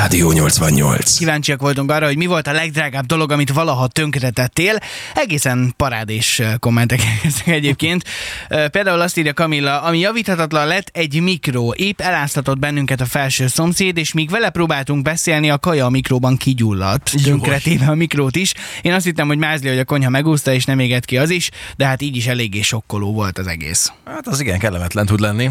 Rádió 88. Kíváncsiak voltunk arra, hogy mi volt a legdrágább dolog, amit valaha tönkretettél. Egészen parádés kommentek ezek egyébként. Például azt írja Kamilla, ami javíthatatlan lett egy mikró. Épp eláztatott bennünket a felső szomszéd, és míg vele próbáltunk beszélni, a kaja a mikróban kigyulladt. Tönkretéve a mikrót is. Én azt hittem, hogy mázli, hogy a konyha megúszta, és nem égett ki az is, de hát így is eléggé sokkoló volt az egész. Hát az igen kellemetlen tud lenni.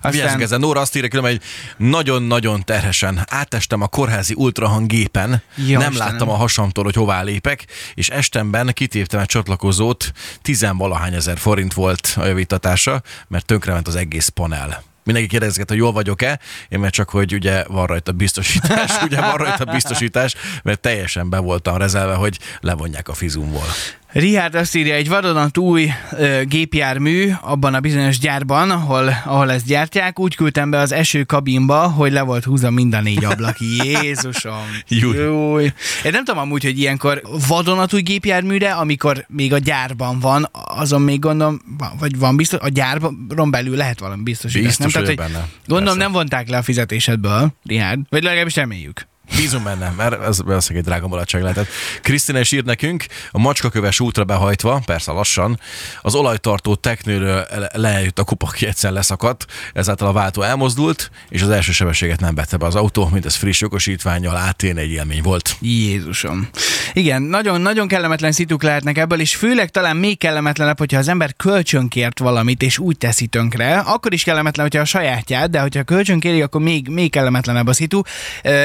Aztán... ezen. Nóra azt írja különben, hogy nagyon-nagyon terhesen átestem a kórházi ultrahangépen, Jó, nem Istenem. láttam a hasamtól, hogy hová lépek, és estemben kitéptem egy csatlakozót, tizenvalahány ezer forint volt a javítatása, mert tönkrement az egész panel mindenki kérdezget, hogy jól vagyok-e, én mert csak, hogy ugye van rajta biztosítás, ugye van rajta biztosítás, mert teljesen be voltam rezelve, hogy levonják a fizumból. Richard azt írja, egy vadonat új ö, gépjármű abban a bizonyos gyárban, ahol, ahol ezt gyártják, úgy küldtem be az esőkabinba, hogy le volt húzva mind a négy ablak. Jézusom! Júj. Júj. Én nem tudom amúgy, hogy ilyenkor vadonatúj gépjárműre, amikor még a gyárban van, azon még gondolom, vagy van biztos, a gyárban belül lehet valami biztos. Biztos nem? Tehát, hogy benne. Gondolom Persze. nem vonták le a fizetésedből, Richard, vagy legalábbis reméljük. Bízom benne, mert ez valószínűleg egy drága mulatság lehetett. Krisztina is ír nekünk, a macskaköves útra behajtva, persze lassan, az olajtartó teknőről lejött a kupak, aki egyszer leszakadt, ezáltal a váltó elmozdult, és az első sebességet nem vette be az autó, mint ez friss jogosítványjal átén egy élmény volt. Jézusom. Igen, nagyon, nagyon kellemetlen szituk lehetnek ebből, és főleg talán még kellemetlenebb, hogyha az ember kölcsönkért valamit, és úgy teszi tönkre, akkor is kellemetlen, hogyha a sajátját, de hogyha kölcsönkéri, akkor még, még kellemetlenebb a szitu.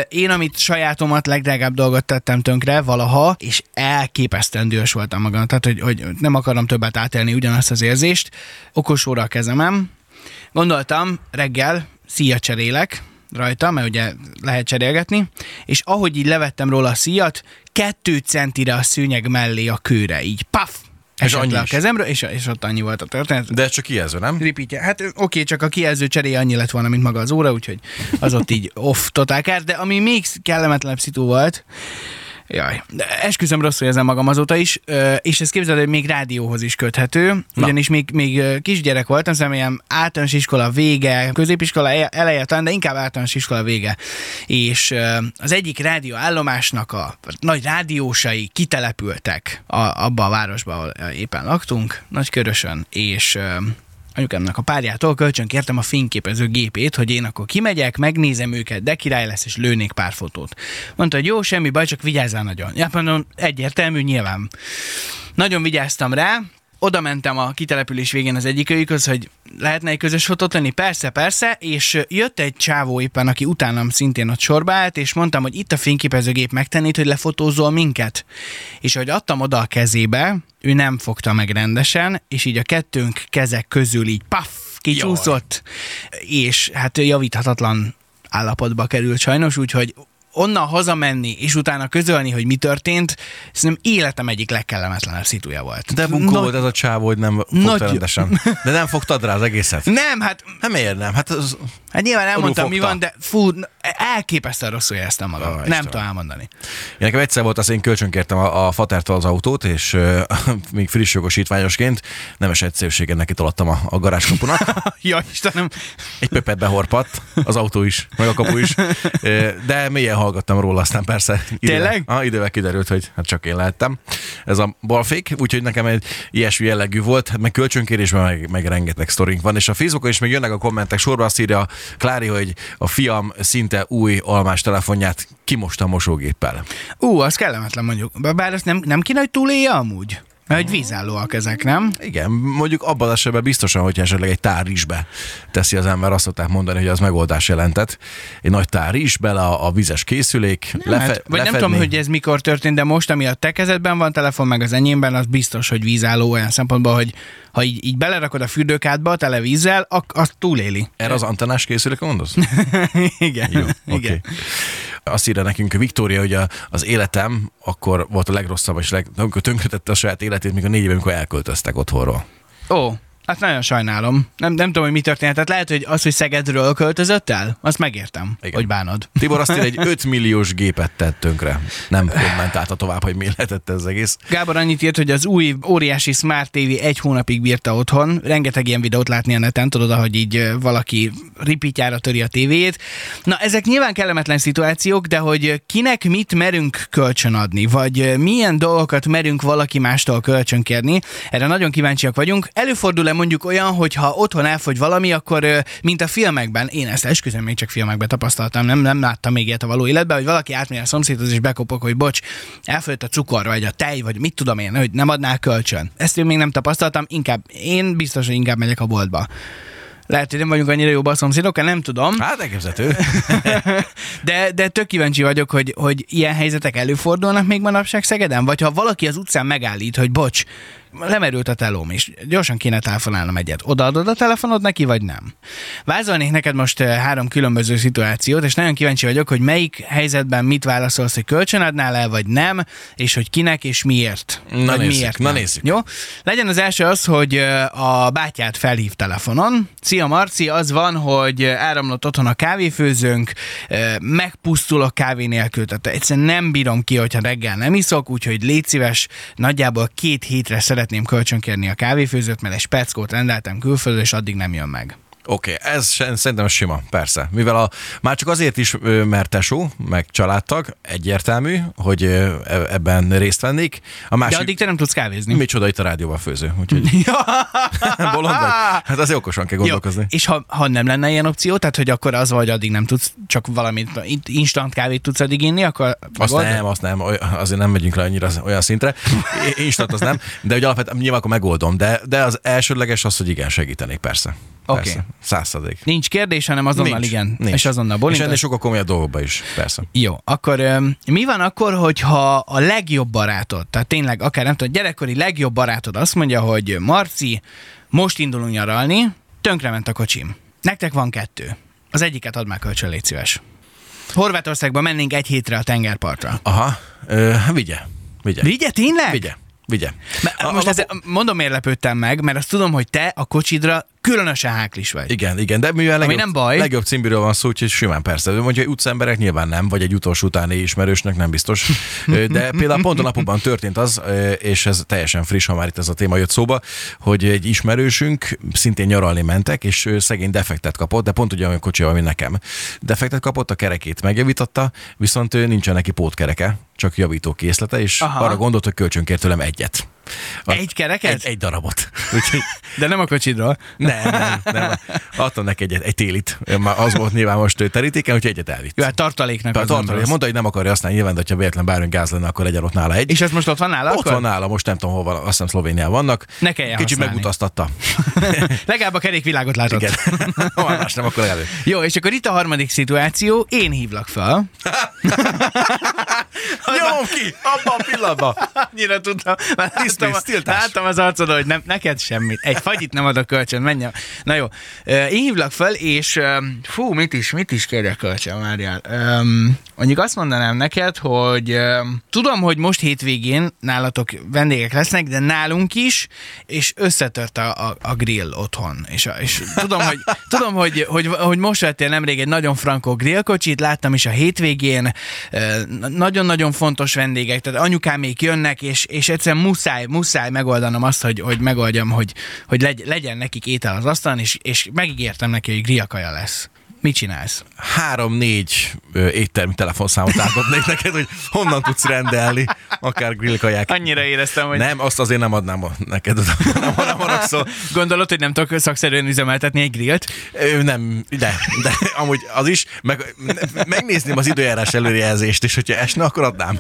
Én, amit sajátomat, legdrágább dolgot tettem tönkre valaha, és elképesztően dühös voltam magam. Tehát, hogy, hogy nem akarom többet átélni ugyanazt az érzést. Okos óra a kezemem. Gondoltam, reggel szíja cserélek, rajta, mert ugye lehet cserélgetni, és ahogy így levettem róla a szíjat, kettő centire a szőnyeg mellé a kőre, így paf, és annyi a kezemről, és, és ott annyi volt a történet. De csak kijelző, nem? Ripítja. Hát oké, csak a kijelző cseréje annyi lett volna, mint maga az óra, úgyhogy az ott így off totál kár, de ami még kellemetlenebb szitu volt, Jaj, de esküszöm rosszul érzem magam azóta is, és ez képzeld, hogy még rádióhoz is köthető, ugyanis még, még kisgyerek voltam, személyem általános iskola vége, középiskola e-, eleje talán, de inkább általános iskola vége. És az egyik rádióállomásnak a nagy rádiósai kitelepültek a, abba a városba, ahol éppen laktunk, Nagykörösön, és anyukámnak a párjától kölcsön kértem a fényképező gépét, hogy én akkor kimegyek, megnézem őket, de király lesz, és lőnék pár fotót. Mondta, hogy jó, semmi baj, csak vigyázzál nagyon. Ja, mondom, egyértelmű, nyilván. Nagyon vigyáztam rá, oda mentem a kitelepülés végén az egyikőjükhöz, hogy lehetne egy közös fotót tenni? Persze, persze, és jött egy csávó éppen, aki utánam szintén ott sorba állt, és mondtam, hogy itt a fényképezőgép megtennéd, hogy lefotózol minket. És hogy adtam oda a kezébe, ő nem fogta meg rendesen, és így a kettőnk kezek közül így paf, kicsúszott, Jaj. és hát javíthatatlan állapotba került sajnos, úgyhogy onnan hazamenni, és utána közölni, hogy mi történt, szerintem életem egyik legkellemetlenebb szituja volt. De bunkó no, volt ez a csávó, hogy nem fogta rendesen. De nem fogtad rá az egészet? Nem, hát... Nem miért nem? Hát, az, hát nyilván elmondtam, mi van, de fú, elképesztően rosszul éreztem magam. Oh, nem Istenem. tudom elmondani. Én nekem egyszer volt, azt én kölcsönkértem a, a fatertől az autót, és uh, még friss jogosítványosként nemes egyszerűségen neki tolattam a, a garázskapunak. ja, Istenem. Egy pöpet behorpadt, az autó is, meg a kapu is. De mélyen hallgattam róla, aztán persze idővel, Tényleg? Ah, idővel kiderült, hogy hát csak én lehettem. Ez a balfék, úgyhogy nekem egy ilyesmi jellegű volt, meg kölcsönkérésben meg, meg rengeteg sztorink van, és a Facebookon is még jönnek a kommentek sorba, azt írja Klári, hogy a fiam szinte új almás telefonját kimosta a mosógéppel. Ú, az kellemetlen mondjuk. Bár ezt nem, nem kéne, hogy túlélje amúgy? Hogy vízállóak ezek, nem? Igen, mondjuk abban az esetben biztosan, hogy esetleg egy tár be teszi az ember, azt szokták mondani, hogy az megoldás jelentett. Egy nagy tár is bele a, a vizes készülék. Nem, lefe, hát, vagy lefedni. nem tudom, hogy ez mikor történt, de most, ami a te kezedben van telefon, meg az enyémben, az biztos, hogy vízálló olyan szempontból, hogy ha így, így belerakod a fürdőkádba tele vízzel, az túléli. Erre az antennás készülék mondasz? igen. Jó, okay. igen. Azt írja nekünk Viktória, hogy a, az életem akkor volt a legrosszabb, és leg, amikor tönkretette a saját életét, még a négy évben, amikor elköltöztek otthonról. Ó, Hát nagyon sajnálom. Nem, nem tudom, hogy mi történt. Tehát lehet, hogy az, hogy Szegedről költözött el, azt megértem, Igen. hogy bánod. Tibor azt egy 5 milliós gépet tett tönkre. Nem kommentálta tovább, hogy mi lehetett ez egész. Gábor annyit írt, hogy az új óriási Smart TV egy hónapig bírta otthon. Rengeteg ilyen videót látni a neten, tudod, hogy így valaki ripítjára töri a tévéjét. Na, ezek nyilván kellemetlen szituációk, de hogy kinek mit merünk kölcsönadni, vagy milyen dolgokat merünk valaki mástól kölcsönkérni, erre nagyon kíváncsiak vagyunk. Előfordul-e mondjuk olyan, hogy ha otthon elfogy valami, akkor mint a filmekben, én ezt esküszöm, még csak filmekben tapasztaltam, nem, nem láttam még ilyet a való életben, hogy valaki átmegy a szomszédhoz és bekopok, hogy bocs, elfogyott a cukor, vagy a tej, vagy mit tudom én, hogy nem adnál kölcsön. Ezt én még nem tapasztaltam, inkább én biztos, hogy inkább megyek a boltba. Lehet, hogy nem vagyunk annyira jóban a szomszédokkal, nem tudom. Hát elképzelhető. de, de tök kíváncsi vagyok, hogy, hogy ilyen helyzetek előfordulnak még manapság Szegeden? Vagy ha valaki az utcán megállít, hogy bocs, lemerült a telóm, és gyorsan kéne telefonálnom egyet. Odaadod a telefonod neki, vagy nem? Vázolnék neked most eh, három különböző szituációt, és nagyon kíváncsi vagyok, hogy melyik helyzetben mit válaszolsz, hogy kölcsönadnál el, vagy nem, és hogy kinek és miért. Na vagy nézzük, miért na nézzük. Jó? Legyen az első az, hogy eh, a bátyát felhív telefonon. Szia Marci, az van, hogy áramlott otthon a kávéfőzőnk, eh, megpusztul a kávé nélkül, tehát egyszerűen nem bírom ki, hogyha reggel nem iszok, úgyhogy légy szíves, nagyjából két hétre szeret szeretném kölcsönkérni a kávéfőzőt, mert egy speckót rendeltem külföldről, és addig nem jön meg. Oké, okay, ez szerintem sima, persze. Mivel a, már csak azért is, mert tesó, meg családtag, egyértelmű, hogy e, ebben részt vennék. A másik, De addig te nem tudsz kávézni. Micsoda itt a rádióban főző, úgyhogy... Bolond vagy? Hát azért okosan kell gondolkozni. Jó. És ha, ha nem lenne ilyen opció, tehát hogy akkor az vagy addig nem tudsz, csak valamit instant kávét tudsz addig inni, akkor... Azt megold? nem, azt nem, azért nem megyünk le annyira olyan szintre. Instant az nem, de hogy alapvetően nyilván akkor megoldom, de, de az elsődleges az, hogy igen, segítenék persze. Oké. Okay. Százszadék. Nincs kérdés, hanem azonnal nincs, igen. Nincs. És azonnal bolint. És ennél sokkal komolyabb dolgokba is, persze. Jó, akkor mi van akkor, hogyha a legjobb barátod, tehát tényleg akár nem tudom, gyerekkori legjobb barátod azt mondja, hogy Marci, most indulunk nyaralni, tönkrement a kocsim. Nektek van kettő. Az egyiket add már kölcsön, légy szíves. Horvátországba mennénk egy hétre a tengerpartra. Aha, ö, vigye. Vigye. Vigye, tényleg? Vigye. Vigye. Most a, a, mondom, miért lepődtem meg, mert azt tudom, hogy te a kocsidra különösen háklis vagy. Igen, igen, de mivel legjobb, nem baj. legjobb címűről van szó, úgyhogy simán persze. Mondja, hogy utcaemberek nyilván nem, vagy egy utolsó utáni ismerősnek nem biztos. De például pont a napokban történt az, és ez teljesen friss, ha már itt ez a téma jött szóba, hogy egy ismerősünk szintén nyaralni mentek, és szegény defektet kapott, de pont ugyanolyan kocsival, mint nekem. Defektet kapott, a kerekét megjavította, viszont nincsen neki pótkereke, csak javító készlete, és Aha. arra gondolt, hogy kölcsönkért tőlem egyet. A, egy kereket? Egy, egy darabot. Úgyhogy... De nem a kocsidról. Nem, nem, nem. Adtam neki egyet, egy télit. Már az volt nyilván most terítéken, hogy egyet elvitt. Jó, hát tartaléknak. Tehát tartalék. Mondta, hogy nem akarja használni, nyilván, de ha véletlen bármilyen gáz lenne, akkor legyen ott nála egy. És ez most ott van nála? Ott akkor? van nála, most nem tudom, hol van, azt hiszem Szlovéniában vannak. Ne kelljen Kicsit használni. megutaztatta. legalább a kerékvilágot látott. Igen. ha más nem, akkor legalább. Jó, és akkor itt a harmadik szituáció, én hívlak fel. Jó ki, abban a pillanatban. Annyira tudtam. Láttam, láttam az arcod, hogy nem, neked semmit. Egy fagyit nem adok kölcsön, menj. Na jó, én hívlak fel, és fú, mit is, mit is kérjek kölcsön, várjál. Um, mondjuk azt mondanám neked, hogy um, tudom, hogy most hétvégén nálatok vendégek lesznek, de nálunk is, és összetört a, a, a grill otthon. És, és tudom, hogy, tudom hogy, hogy, hogy most vettél nemrég egy nagyon frankó grillkocsit, láttam is a hétvégén, nagyon-nagyon fontos vendégek, tehát anyukámék jönnek, és, és egyszerűen muszáj, muszáj megoldanom azt, hogy, hogy megoldjam, hogy, hogy legy, legyen nekik étel az asztalon, és, és megígértem neki, hogy griakaja lesz. Mit csinálsz? Három-négy éttermi telefonszámot átadnék neked, hogy honnan tudsz rendelni, akár grillkaják. Annyira éreztem, hogy... Nem, azt azért nem adnám neked, nem, nem haragszol. Gondolod, hogy nem tudok szakszerűen üzemeltetni egy grillt? Ö, nem, de, de amúgy az is, meg, megnézném az időjárás előrejelzést, és hogyha esne, akkor adnám.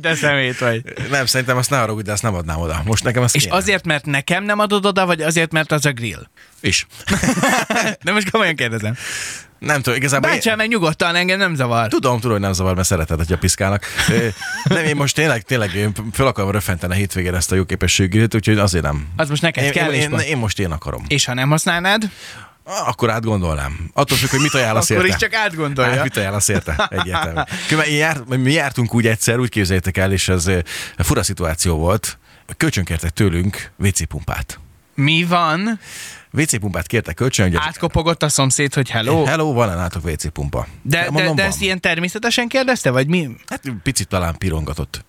de szemét vagy. Nem, szerintem azt ne haragudj, de azt nem adnám oda. Most nekem azt És kéne. azért, mert nekem nem adod oda, vagy azért, mert az a grill? Is. de most komolyan kérdezem. Nem tudom, igazából... Bácsám, meg nyugodtan, engem nem zavar. Tudom, tudom, hogy nem zavar, mert szereted, hogyha piszkálnak. nem, én most tényleg, tényleg én fel akarom röfenteni a hétvégén ezt a jó képességét, úgyhogy azért nem. Az most neked én, kell, én, én, én, most én akarom. És ha nem használnád? Akkor átgondolnám. Attól függ, hogy mit ajánlasz érte. Akkor is csak átgondolja. Hát, mit ajánlasz érte? Egyértelmű. Én járt, mi jártunk úgy egyszer, úgy képzeljétek el, és ez fura szituáció volt. Kölcsönkértek tőlünk WC pumpát. Mi van? WC pumpát kértek kölcsön. Ugye Átkopogott a szomszéd, hogy hello? Hello, van -e nálatok WC pumpa? De, de, mondom, de, de ezt ilyen természetesen kérdezte, vagy mi? Hát picit talán pirongatott.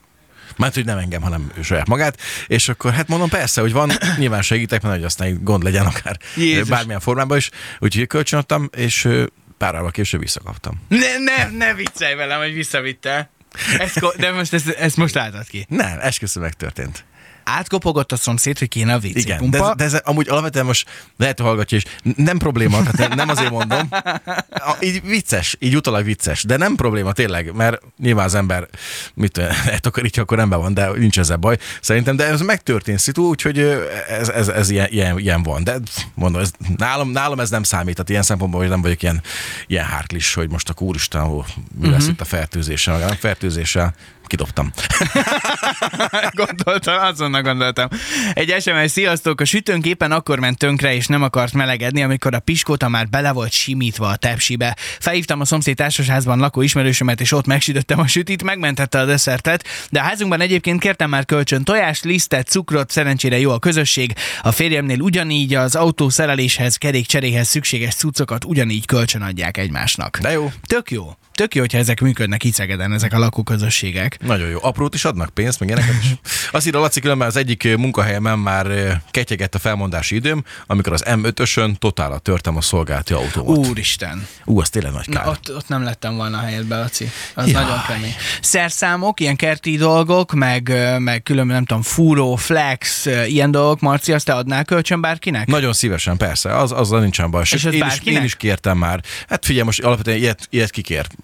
Mert hogy nem engem, hanem ő saját magát. És akkor hát mondom, persze, hogy van, nyilván segítek, mert hogy aztán gond legyen akár Jézus. bármilyen formában is. Úgyhogy kölcsönadtam, és pár órával később visszakaptam. Ne, ne, ne viccelj velem, hogy visszavitte. Ezt, de most ezt, ezt most látod ki. Nem, esküszöm megtörtént átkopogott a szomszéd, hogy kéne a WC Igen, pumpa. De, de ez amúgy alapvetően most lehet, hogy hallgatja, és nem probléma, tehát nem azért mondom. A, így vicces, így utalag vicces, de nem probléma tényleg, mert nyilván az ember, mit így, akkor nem van, de nincs ezzel baj. Szerintem, de ez megtörtént szitu, úgyhogy ez, ez, ez ilyen, ilyen, ilyen, van. De mondom, ez, nálam, nálam ez nem számít, tehát ilyen szempontból, hogy nem vagyok ilyen, ilyen hárklis, hogy most a úristen, mi lesz uh-huh. itt a fertőzéssel, a fertőzéssel kidobtam. gondoltam, azonnal gondoltam. Egy SMS, sziasztok, a sütőnk éppen akkor ment tönkre, és nem akart melegedni, amikor a piskóta már bele volt simítva a tepsibe. Felhívtam a szomszéd társasházban lakó ismerősömet, és ott megsütöttem a sütit, megmentette a desszertet, de a házunkban egyébként kértem már kölcsön tojást, lisztet, cukrot, szerencsére jó a közösség. A férjemnél ugyanígy az autó szereléshez, kerékcseréhez szükséges cuccokat ugyanígy kölcsön adják egymásnak. De jó. Tök jó tök jó, hogyha ezek működnek itt Szegeden, ezek a lakóközösségek. Nagyon jó. Aprót is adnak pénzt, meg ilyeneket is. Azt írja Laci, különben az egyik munkahelyemen már ketyegett a felmondási időm, amikor az M5-ösön totálat törtem a szolgálati autómat. Úristen. Ú, az tényleg nagy kár. Na, ott, ott, nem lettem volna a helyedbe, Laci. Az Jaj. nagyon kemény. Szerszámok, ilyen kerti dolgok, meg, meg különben nem tudom, fúró, flex, ilyen dolgok, Marci, azt te adnál kölcsön bárkinek? Nagyon szívesen, persze, az, azzal nincsen baj. És én, is, én is kértem már. Hát figyelj, most alapvetően ilyet, ilyet kikért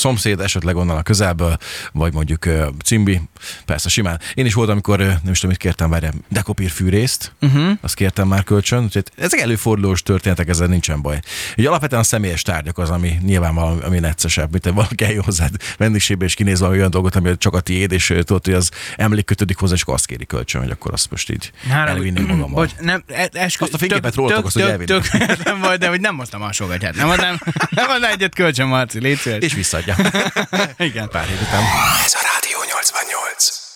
szomszéd, esetleg onnan a közelből, vagy mondjuk uh, cimbi, persze simán. Én is volt, amikor uh, nem is tudom, mit kértem, várjál, dekopír fűrészt, uh-huh. azt kértem már kölcsön, úgyhogy ezek előfordulós történetek, ezzel nincsen baj. Ugye alapvetően a személyes tárgyak az, ami nyilván valami, ami neccesebb, mint valaki eljön hozzád vendégségbe, és kinéz valami olyan dolgot, ami csak a tiéd, és tudod, hogy az emlék kötődik hozzá, és azt kéri kölcsön, hogy akkor azt most így hát, elvinném magammal. Bocs, nem, e- eskü, azt a fényképet rólatok, azt, hogy elvinném. nem volt, de hogy nem hoztam alsógatját. Nem adnám, nem adnám egyet kölcsön, Marci, légy És visszaadja. Igen. Pár hét után. Ez a Rádió 88.